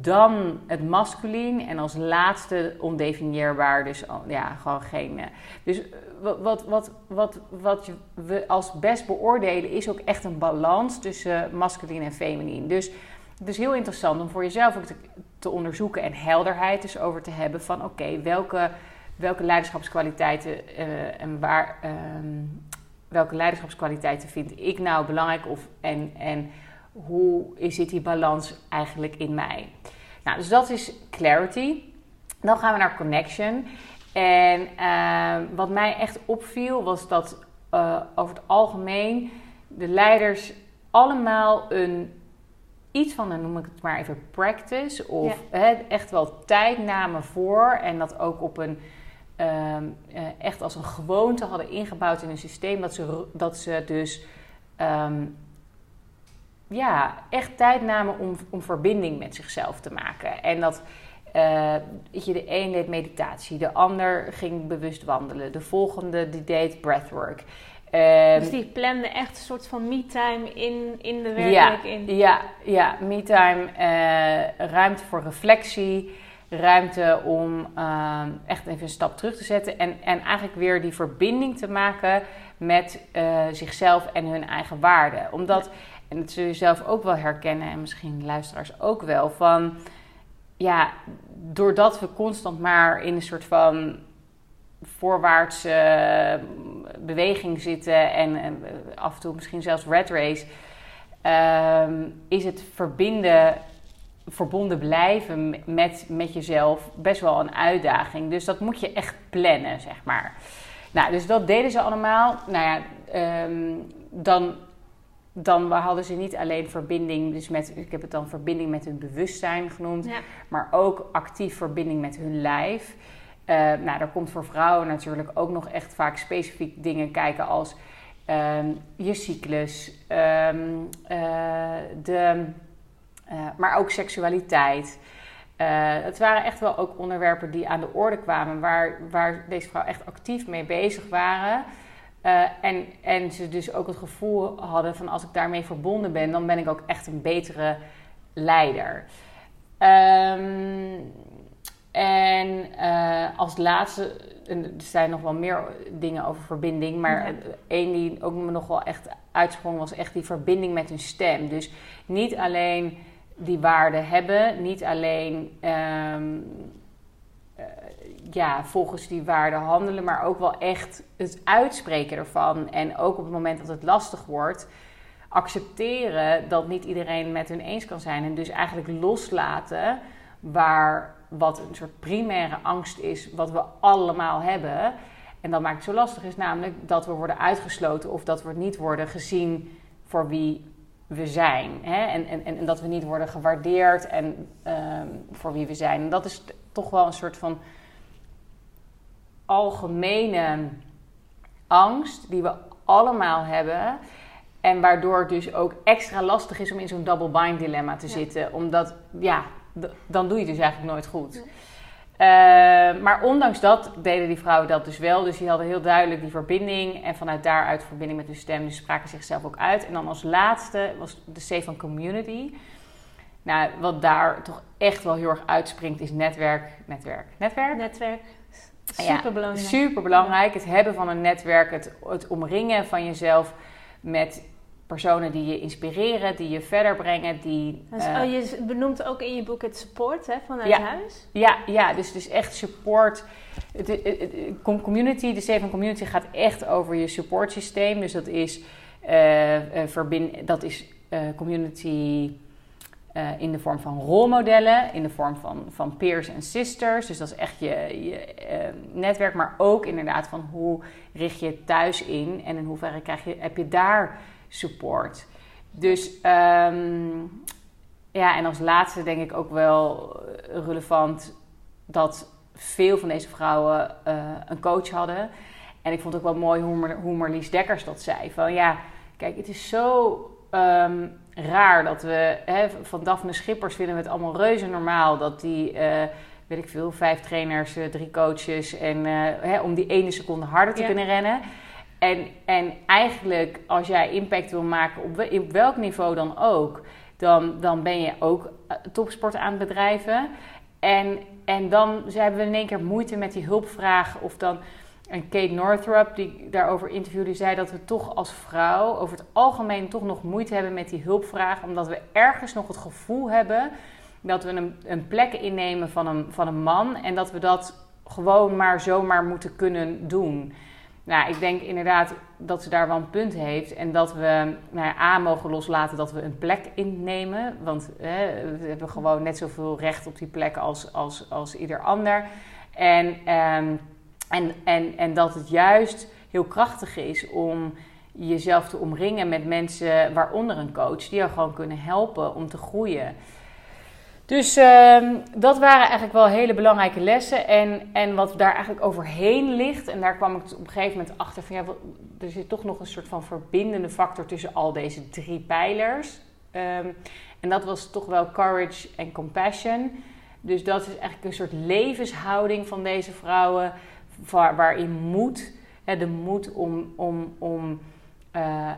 B: dan het masculien en als laatste ondefinieerbaar. Dus oh, ja, gewoon geen. Eh, dus eh, wat, wat, wat, wat, wat we als best beoordelen is ook echt een balans tussen masculien en feminien. Dus het is heel interessant om voor jezelf ook te, te onderzoeken en helderheid dus over te hebben van oké, welke welke leiderschapskwaliteiten uh, en waar, ehm, welke leiderschapskwaliteiten vind ik nou belangrijk of, en, en hoe zit die balans eigenlijk in mij? Nou, dus dat is clarity. Dan gaan we naar connection. En ehm, wat mij echt opviel was dat uh, over het algemeen de leiders allemaal een iets van, dan noem ik het maar even practice, of echt wel tijd namen voor en dat ook op een Ehm, eh, echt als een gewoonte hadden ingebouwd in een systeem. Dat ze, dat ze dus ehm, ja, echt tijd namen om, om verbinding met zichzelf te maken. En dat uh, je, de een deed meditatie, de ander ging bewust wandelen, de volgende die deed breathwork.
A: Um, dus die plande echt een soort van me-time in, in de werkelijk
B: ja,
A: in.
B: Ja, ja me-time, uh, ruimte voor reflectie ruimte om ehm, echt even een stap terug te zetten. En, en eigenlijk weer die verbinding te maken met uh, zichzelf en hun eigen waarden. Omdat, en dat zul je zelf ook wel herkennen, en misschien luisteraars ook wel, van ja, doordat we constant maar in een soort van voorwaartse beweging zitten en, af en toe misschien zelfs red race, ehm, is het verbinden verbonden blijven met, met jezelf best wel een uitdaging. Dus dat moet je echt plannen, zeg maar. Nou, dus dat deden ze allemaal. Nou ja, ehm, dan, dan hadden ze niet alleen verbinding, dus met, ik heb het dan verbinding met hun bewustzijn genoemd, maar ook actief verbinding met hun lijf. Uh, nou, daar komt voor vrouwen natuurlijk ook nog echt vaak specifiek dingen kijken als ehm, je cyclus, eh, de uh, maar ook seksualiteit. Uh, het waren echt wel ook onderwerpen die aan de orde kwamen, waar, waar deze vrouw echt actief mee bezig waren. Uh, en, en ze dus ook het gevoel hadden van als ik daarmee verbonden ben, dan ben ik ook echt een betere leider. Um, en als laatste, er zijn nog wel meer dingen over verbinding, maar ja. één die ook me nog wel echt uitsprong was echt die verbinding met hun stem. Dus niet alleen die waarden hebben. Niet alleen um, uh, ja, volgens die waarden handelen, maar ook wel echt het uitspreken ervan. En ook op het moment dat het lastig wordt, accepteren dat niet iedereen met hun eens kan zijn. En dus eigenlijk loslaten waar wat een soort primaire angst is, wat we allemaal hebben. En dat maakt het zo lastig is namelijk dat we worden uitgesloten of dat we niet worden gezien voor wie we zijn. Hè? En, en, en dat we niet worden gewaardeerd en um, voor wie we zijn. En dat is toch wel een soort van algemene angst die we allemaal hebben. En waardoor het dus ook extra lastig is om in zo'n double bind dilemma te zitten. Omdat, ja, dan doe je dus eigenlijk nooit goed. Eh, maar ondanks dat deden die vrouwen dat dus wel. Dus die hadden heel duidelijk die verbinding. En vanuit daaruit verbinding met hun stem. Dus spraken zichzelf ook uit. En dan als laatste was de C van Community. Nou, wat daar toch echt wel heel erg uitspringt is netwerk, netwerk, netwerk.
A: Netwerk. Super belangrijk.
B: Ja, super belangrijk. Het hebben van een netwerk, het, het omringen van jezelf met personen die je inspireren, die je verder brengen. Die,
A: dus, uh, oh, je benoemt ook in je boek het support hè, vanuit huis?
B: Ja, ja, dus, dus echt support. De, community, de Seven Community gaat echt over je support systeem. Dus dat is, uh, verbind, dat is community in de vorm van rolmodellen, in de vorm van, van peers en sisters. Dus dat is echt je, je netwerk, maar ook inderdaad van hoe richt je het thuis in en in hoeverre krijg je, heb je daar support. Dus um, ja, en als laatste denk ik ook wel relevant dat veel van deze vrouwen uh, een coach hadden. En ik vond het ook wel mooi hoe, hoe Marlies Dekkers dat zei. Van ja, kijk, het is zo um, raar dat we... Hè, van Daphne Schippers vinden we het allemaal reuze normaal... dat die, uh, weet ik veel, vijf trainers, drie coaches... en hè, om die ene seconde harder te ja. kunnen rennen... En, en eigenlijk, als jij impact wil maken op, welk niveau dan ook, dan, dan ben je ook eh, topsport aan het bedrijven. En, en dan hebben we in één keer moeite met die hulpvraag. Of dan, en Kate Northrup, die daarover interviewde, zei dat we toch als vrouw over het algemeen toch nog moeite hebben met die hulpvraag. Omdat we ergens nog het gevoel hebben dat we een, een plek innemen van een, van een man. En dat we dat gewoon maar zomaar moeten kunnen doen. Nou, ik denk inderdaad dat ze daar wel een punt heeft. En dat we nou ja, A mogen loslaten dat we een plek innemen. Want we hebben gewoon net zoveel recht op die plek als, als, als ieder ander. En, um, en, en, en dat het juist heel krachtig is om jezelf te omringen met mensen, waaronder een coach, die jou gewoon kunnen helpen om te groeien. Dus uh, dat waren eigenlijk wel hele belangrijke lessen. En, en wat daar eigenlijk overheen ligt, en daar kwam ik op een gegeven moment achter van ja, er zit toch nog een soort van verbindende factor tussen al deze drie pijlers. Um, en dat was toch wel courage en compassion. Dus dat is eigenlijk een soort levenshouding van deze vrouwen, waar, waarin moed, hè, de moed om, om, om uh,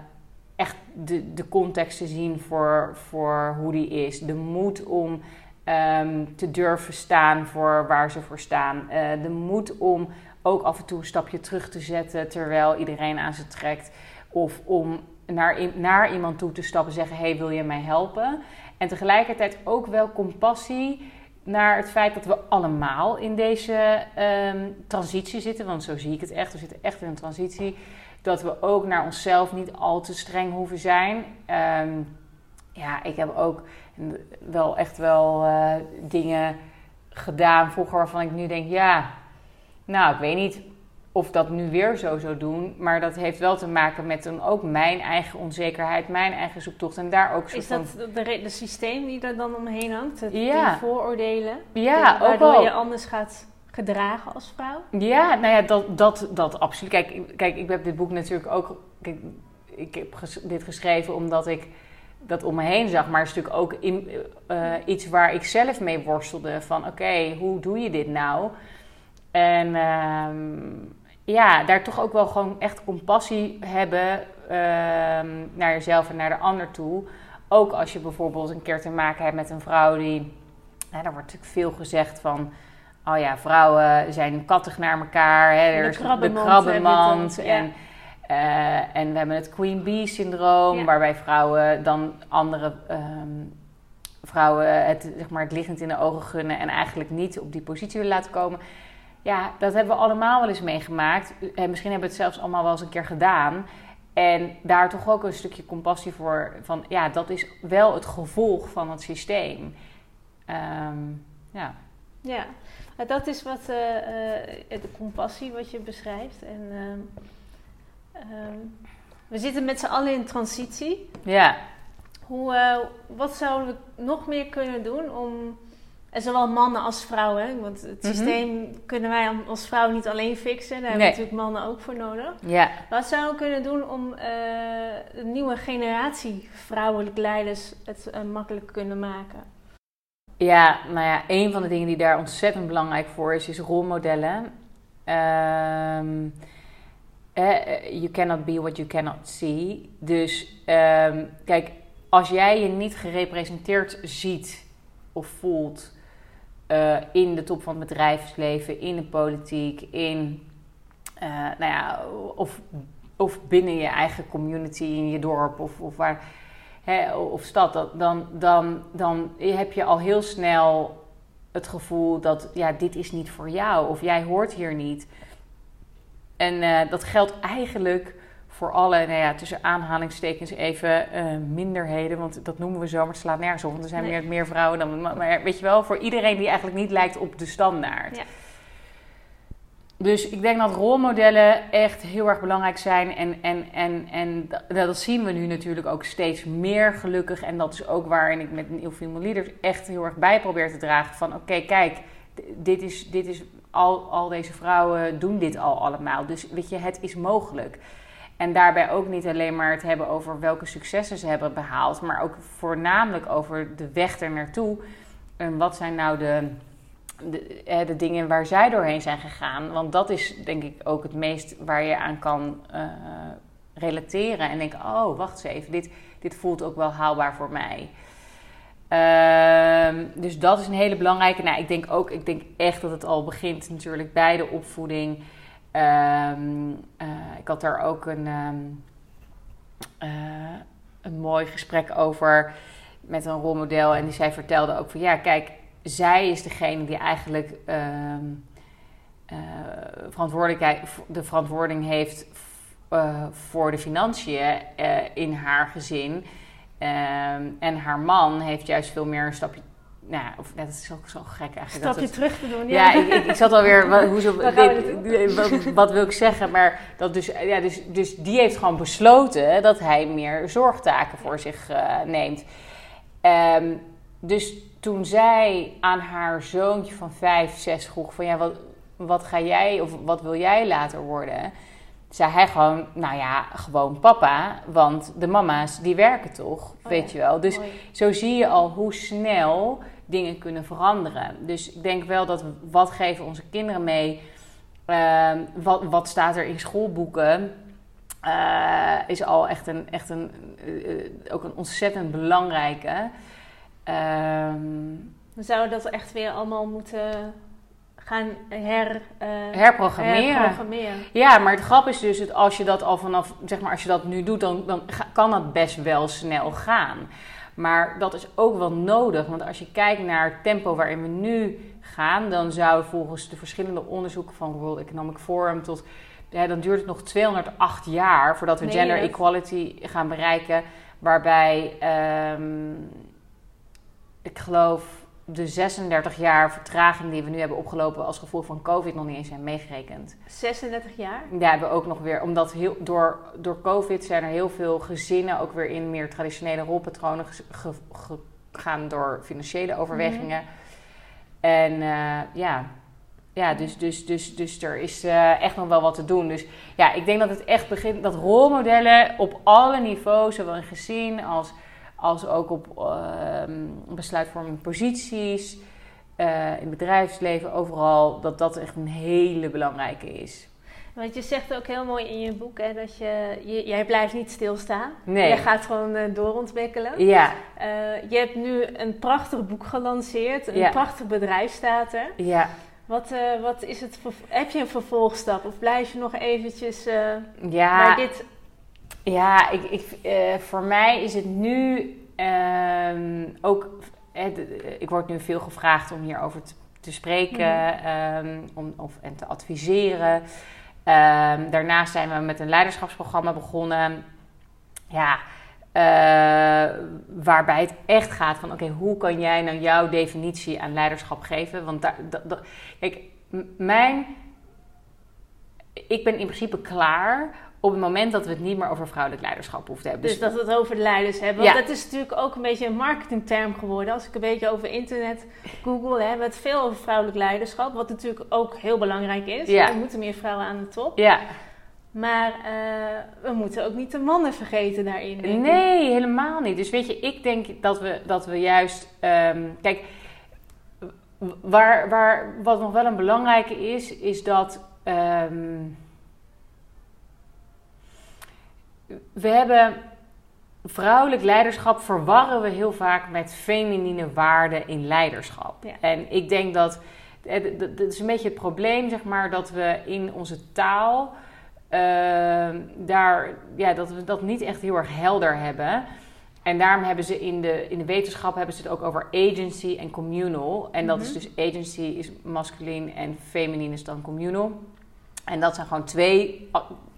B: echt de, de context te zien voor, voor hoe die is. De moed om um, te durven staan voor waar ze voor staan. Uh, de moed om ook af en toe een stapje terug te zetten terwijl iedereen aan ze trekt. Of om naar, naar iemand toe te stappen en zeggen: Hey, wil je mij helpen? En tegelijkertijd ook wel compassie naar het feit dat we allemaal in deze um, transitie zitten. Want zo zie ik het echt. We zitten echt in een transitie dat we ook naar onszelf niet al te streng hoeven zijn. Um, ja, ik heb ook wel echt wel uh, dingen gedaan vroeger waarvan ik nu denk, ja, nou, ik weet niet of dat nu weer zo zou doen. Maar dat heeft wel te maken met dan ook mijn eigen onzekerheid, mijn eigen zoektocht. En daar ook
A: Is dat van... de, de systeem die er dan omheen hangt? Het, ja. vooroordelen?
B: Ja,
A: ook Waardoor je anders gaat gedragen als vrouw?
B: Ja, nou ja, dat, dat, dat absoluut. Kijk, kijk, ik heb dit boek natuurlijk ook... Kijk, ik heb dit geschreven omdat ik dat om me heen zag. Maar het is natuurlijk ook in, uh, iets waar ik zelf mee worstelde. Van oké, hoe doe je dit nou? En uh, ja, daar toch ook wel gewoon echt compassie hebben uh, naar jezelf en naar de ander toe. Ook als je bijvoorbeeld een keer te maken hebt met een vrouw die... Nou, daar wordt natuurlijk veel gezegd van oh ja, vrouwen zijn kattig naar elkaar. Hè, er is de krabbenmand. En, uh, en we hebben het Queen Bee syndroom, waarbij vrouwen dan andere um, vrouwen het, zeg maar, het liggend in de ogen gunnen en eigenlijk niet op die positie willen laten komen. Ja, dat hebben we allemaal wel eens meegemaakt. En misschien hebben we het zelfs allemaal wel eens een keer gedaan. En daar toch ook een stukje compassie voor. Van ja, dat is wel het gevolg van het systeem. Um, ja.
A: Ja, dat is wat uh, uh, de compassie wat je beschrijft. En uh, Um, we zitten met z'n allen in transitie.
B: Ja.
A: Hoe, uh, wat zouden we nog meer kunnen doen om En zowel mannen als vrouwen, hè? want het
B: Mhm.
A: systeem kunnen wij als vrouw niet alleen fixen. Daar hebben we natuurlijk mannen ook voor nodig.
B: Ja.
A: Wat zouden we kunnen doen om eh, een nieuwe generatie vrouwelijke leiders het eh, makkelijk kunnen maken?
B: Ja, nou ja, een van de dingen die daar ontzettend belangrijk voor is, is rolmodellen. Ehm, eh, you cannot be what you cannot see. Dus ehm, kijk, als jij je niet gerepresenteerd ziet of voelt eh, in de top van het bedrijfsleven, in de politiek, in, eh, nou ja, of, of binnen je eigen community, in je dorp of, of waar hè, of stad, dat- dan, dan, dan heb je al heel snel het gevoel dat ja, dit is niet voor jou of jij hoort hier niet. En eh, dat geldt eigenlijk voor alle, nou ja, tussen aanhalingstekens even eh, minderheden, want dat noemen we zo, maar het slaat nergens op, want er zijn
A: Nee.
B: meer, meer vrouwen dan, maar, maar weet je wel, voor iedereen die eigenlijk niet lijkt op de standaard.
A: Ja.
B: Dus ik denk dat rolmodellen echt heel erg belangrijk zijn. En, en, en, en dat, zien we nu natuurlijk ook steeds meer gelukkig. En dat is ook waarin ik met New Female Leaders echt heel erg bij probeer te dragen. Van oké, kijk, dit is, dit is al, al deze vrouwen doen dit al allemaal. Dus weet je, het is mogelijk. En daarbij ook niet alleen maar het hebben over welke successen ze hebben behaald. Maar ook voornamelijk over de weg er naartoe. En wat zijn nou de de, de dingen waar zij doorheen zijn gegaan. Want dat is denk ik ook het meest waar je aan kan eh, relateren. En denken, oh, wacht eens even, dit, dit voelt ook wel haalbaar voor mij. Ehm, dus dat is een hele belangrijke. Nou, ik denk ook, ik denk echt dat het al begint natuurlijk bij de opvoeding. Ehm, eh, ik had daar ook een, ehm, eh, een mooi gesprek over met een rolmodel. En die zij vertelde ook van, ja, kijk, zij is degene die eigenlijk ehm, eh, verantwoordelijkheid, de verantwoording heeft eh, voor de financiën eh, in haar gezin. Ehm, en haar man heeft juist veel meer een stapje. Nou, ja, of, dat is ook zo gek eigenlijk.
A: Stapje terug te doen.
B: ja, ik, ik, ik zat alweer. Wat, hoezo, dit- wat, wat wil ik zeggen? Maar dat dus, ja, dus, dus die heeft gewoon besloten dat hij meer zorgtaken voor zich neemt. Ehm, dus toen zij aan haar zoontje van vijf, zes vroeg: van ja, wat, wat ga jij of wat wil jij later worden? Zei hij gewoon, nou ja, gewoon papa. Want de mama's, die werken toch,
A: Oh
B: weet
A: ja,
B: je wel. Dus zo zie je al hoe snel dingen kunnen veranderen. Dus ik denk wel dat wat geven onze kinderen mee? Ehm, wat, wat staat er in schoolboeken? eh, is al echt een, echt een, eh, eh, ook een ontzettend belangrijke. Ehm,
A: We zouden dat echt weer allemaal moeten gaan her, eh,
B: herprogrammeren.
A: herprogrammeren.
B: Ja, maar het grap is dus dat als je dat al vanaf, zeg maar, als je dat nu doet, dan, dan kan dat best wel snel gaan. Maar dat is ook wel nodig, want als je kijkt naar het tempo waarin we nu gaan, dan zou volgens de verschillende onderzoeken van World Economic Forum tot, ja, dan duurt het nog 208 jaar voordat we
A: Nee,
B: gender equality gaan bereiken, waarbij ehm, ik geloof de 36 jaar vertraging die we nu hebben opgelopen als gevolg van COVID nog niet eens zijn meegerekend.
A: 36 jaar.
B: Ja, hebben we ook nog weer, omdat heel, door, door COVID zijn er heel veel gezinnen ook weer in meer traditionele rolpatronen gegaan door financiële overwegingen. En eh, ja, ja dus, dus, dus, dus er is eh, echt nog wel wat te doen. Dus ja, ik denk dat het echt begint, dat rolmodellen op alle niveaus, zowel in gezin als, als ook op ehm besluitvorming posities, eh, in het bedrijfsleven, overal, dat dat echt een hele belangrijke is.
A: Want je zegt ook heel mooi in je boek hè, dat je, je, jij blijft niet stilstaan.
B: Nee.
A: Jij gaat gewoon eh, doorontwikkelen.
B: Ja,
A: Eh, je hebt nu een prachtig boek gelanceerd. Een
B: Ja.
A: prachtig bedrijf staat er.
B: ja,
A: Wat, wat is het? Heb je een vervolgstap? Of blijf je nog eventjes
B: ja.
A: bij dit?
B: Ja, ik, ik, eh, voor mij is het nu ehm, ook. eh, de- ik word nu veel gevraagd om hierover te, te spreken ehm, om, of, en te adviseren. Ehm, daarnaast zijn we met een leiderschapsprogramma begonnen. Ja, eh, waarbij het echt gaat van: oké, hoe kan jij nou jouw definitie aan leiderschap geven? Want daar, dat, dat- kijk, mijn ik ben in principe klaar op het moment dat we het niet meer over vrouwelijk leiderschap hoeven te hebben.
A: Dus, dat we het over de leiders hebben. Want dat is natuurlijk ook een beetje een marketingterm geworden. Als ik een beetje over internet google, hebben we het veel over vrouwelijk leiderschap. Wat natuurlijk ook heel belangrijk is. Ja. Er moeten meer vrouwen aan de top.
B: Ja.
A: Maar uh, we moeten ook niet de mannen vergeten daarin.
B: Nee, helemaal niet. Dus weet je, ik denk dat we, dat we juist. Um, kijk, waar, waar, wat nog wel een belangrijke is, is dat. Um, we hebben vrouwelijk leiderschap verwarren we heel vaak met feminine waarden in leiderschap. En ik denk dat dat is een beetje het probleem, zeg maar, dat we in onze taal uh, daar, ja, dat we dat niet echt heel erg helder hebben. En daarom hebben ze in de, in de wetenschap hebben ze het ook over agency en communal. En dat is mhm. dus agency is masculin en feminine is dan communal. En dat zijn gewoon twee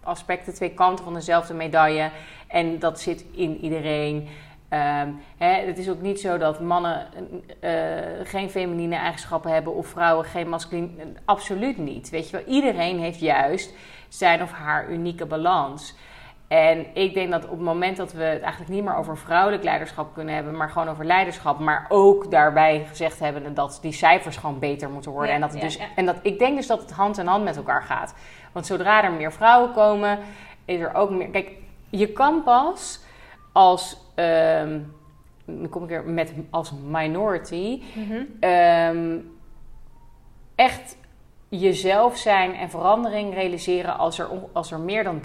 B: aspecten, twee kanten van dezelfde medaille. En dat zit in iedereen. Um, hè, het is ook niet zo dat mannen uh, geen feminine eigenschappen hebben of vrouwen geen masculine. Absoluut niet. Weet je wel, iedereen heeft juist zijn of haar unieke balans. En ik denk dat op het moment dat we het eigenlijk niet meer over vrouwelijk leiderschap kunnen hebben, maar gewoon over leiderschap, maar ook daarbij gezegd hebben dat die cijfers gewoon beter moeten worden. en, dat het dus, en dat, ik denk dus dat het hand in hand met elkaar gaat. Want zodra er meer vrouwen komen, is er ook meer. Kijk, je kan pas als. Um, dan kom ik er met als minority. Mhm. Ehm, echt jezelf zijn en verandering realiseren als er, als er meer dan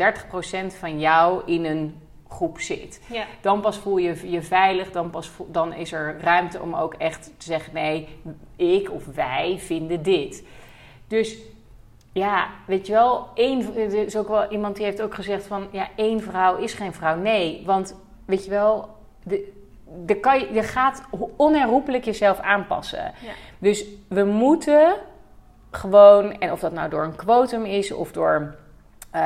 B: 30% van jou in een groep zit. Ja. Dan pas voel je je veilig, dan, pas dan is er ruimte om ook echt te zeggen: nee, ik of wij vinden dit. Dus ja, weet je wel, één, er is ook wel iemand die heeft ook gezegd van ja, één vrouw is geen vrouw. Nee, want weet je wel, de, de kan je, je gaat onherroepelijk jezelf aanpassen. Ja. Dus we moeten gewoon, en of dat nou door een quotum is of door. Uh,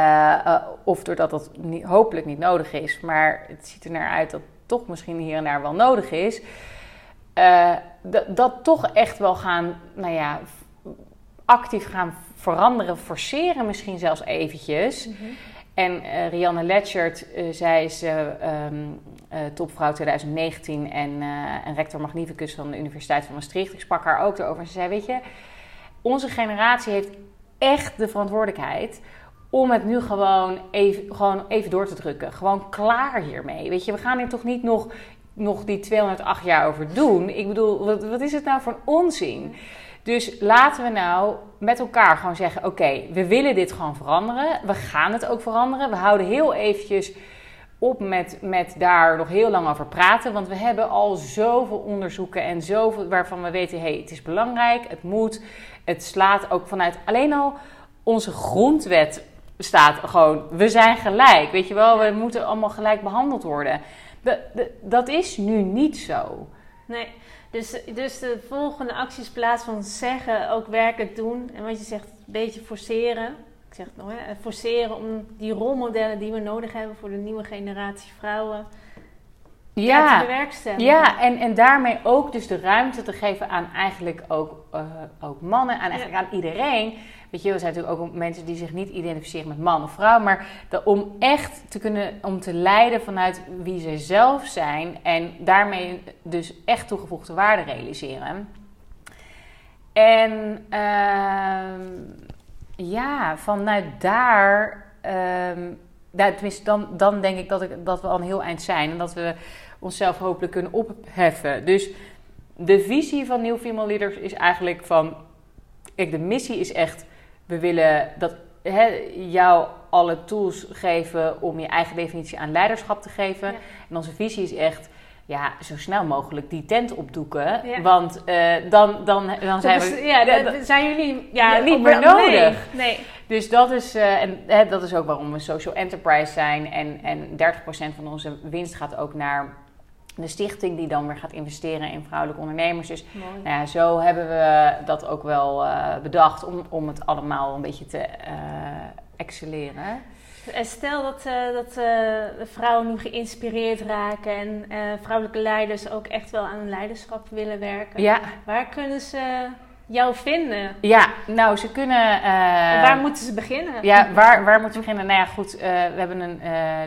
B: uh, of doordat dat niet, hopelijk niet nodig is, maar het ziet er naar uit dat toch misschien hier en daar wel nodig is. Uh, dat toch echt wel gaan, nou ja, actief gaan veranderen, forceren misschien zelfs eventjes. Mm -hmm. En Rianne Letchert, zij is um, topvrouw 2019 en, en rector magnificus van de Universiteit van Maastricht. Ik sprak haar ook erover en ze zei, weet je onze generatie heeft echt de verantwoordelijkheid om het nu gewoon even, gewoon even door te drukken. Gewoon klaar hiermee. Weet je, we gaan hier toch niet nog, nog die 208 jaar over doen. Ik bedoel, wat, wat is het nou voor onzin? Dus laten we nou met elkaar gewoon zeggen: oké, we willen dit gewoon veranderen. We gaan het ook veranderen. We houden heel eventjes op met, met daar nog heel lang over praten. Want we hebben al zoveel onderzoeken en zoveel waarvan we weten: hey, het is belangrijk, het moet. Het slaat ook vanuit alleen al onze grondwet staat gewoon: we zijn gelijk. Weet je wel, we moeten allemaal gelijk behandeld worden. dat is nu niet zo.
A: Nee. Dus, dus de volgende acties plaats van zeggen, ook werken doen. En wat je zegt, een beetje forceren ik zeg het nog, hè, forceren om die rolmodellen die we nodig hebben voor de nieuwe generatie vrouwen ja, te bewerkstelligen.
B: Ja, en, en daarmee ook dus de ruimte te geven aan eigenlijk ook, uh, ook mannen, aan eigenlijk aan iedereen. Weet je, er zijn natuurlijk ook mensen die zich niet identificeren met man of vrouw, maar om echt te kunnen, om te leiden vanuit wie ze zelf zijn en daarmee dus echt toegevoegde waarde realiseren. En uh, ja, vanuit daar, um, tenminste, dan, dan denk ik dat, ik dat we al een heel eind zijn en dat we onszelf hopelijk kunnen opheffen. Dus de visie van New Female Leaders is eigenlijk van, kijk, de missie is echt, we willen dat he, jou alle tools geven om je eigen definitie aan leiderschap te geven. En onze visie is echt ja, zo snel mogelijk die tent opdoeken. Want uh, dan, dan, dan zijn we...
A: Ja, zijn jullie ja,
B: niet meer nodig. Nee, Dus dat is, uh, en, hè, dat is ook waarom we social enterprise zijn. En, en 30% van onze winst gaat ook naar de stichting die dan weer gaat investeren in vrouwelijke ondernemers. Dus nou ja, zo hebben we dat ook wel uh, bedacht om, om het allemaal een beetje te excelleren.
A: En stel dat, uh, dat uh, vrouwen nu geïnspireerd raken en uh, vrouwelijke leiders ook echt wel aan een leiderschap willen werken. Ja. Waar kunnen ze jou vinden?
B: Ja, nou, ze kunnen...
A: Waar moeten ze beginnen?
B: Ja, waar, waar moeten ze beginnen? Nou ja, goed, we hebben een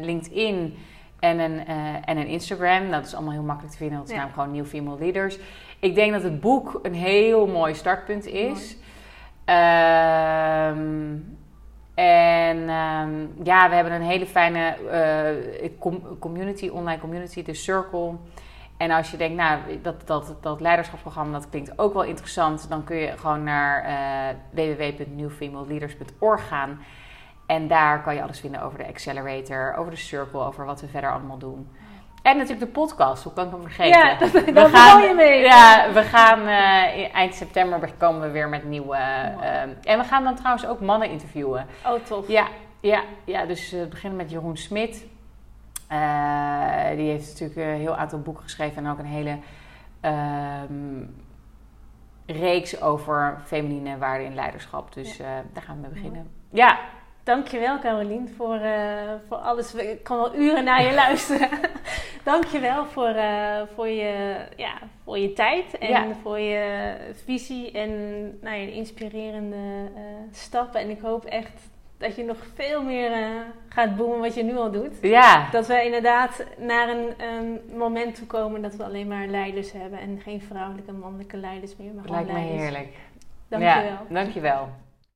B: LinkedIn en een, en een Instagram. Dat is allemaal heel makkelijk te vinden. Dat is ja. namelijk gewoon New Female Leaders. Ik denk dat het boek een heel mooi startpunt is. Ehm, en ehm, ja, we hebben een hele fijne community, online community, de Circle... En als je denkt, nou, dat, dat, dat leiderschapsprogramma dat klinkt ook wel interessant, dan kun je gewoon naar uh, www.newfemaleleaders.org gaan. En daar kan je alles vinden over de Accelerator, over de Circle, over wat we verder allemaal doen. En natuurlijk de podcast, hoe kan ik hem vergeten?
A: Ja, dat, daar gaan, je mee.
B: Ja, we gaan uh, eind september komen we weer met nieuwe... Uh, en we gaan dan trouwens ook mannen interviewen.
A: Oh, tof.
B: Ja, ja, ja dus we beginnen met Jeroen Smit. Uh, die heeft natuurlijk een heel aantal boeken geschreven en ook een hele uh, reeks over feminine waarden in leiderschap. Dus ja. daar gaan we mee beginnen. Ja.
A: Dankjewel Carolien voor, voor alles. Ik kan wel uren naar je luisteren. Dankjewel voor, voor, je, ja, voor je tijd en ja. voor je visie en nou, je inspirerende stappen. En ik hoop echt dat je nog veel meer uh, gaat boomen wat je nu al doet.
B: Ja.
A: Dat we inderdaad naar een, moment toe komen dat we alleen maar leiders hebben en geen vrouwelijke en mannelijke leiders meer. Maar
B: Lijkt me heerlijk.
A: Dank je
B: wel. Dank je wel.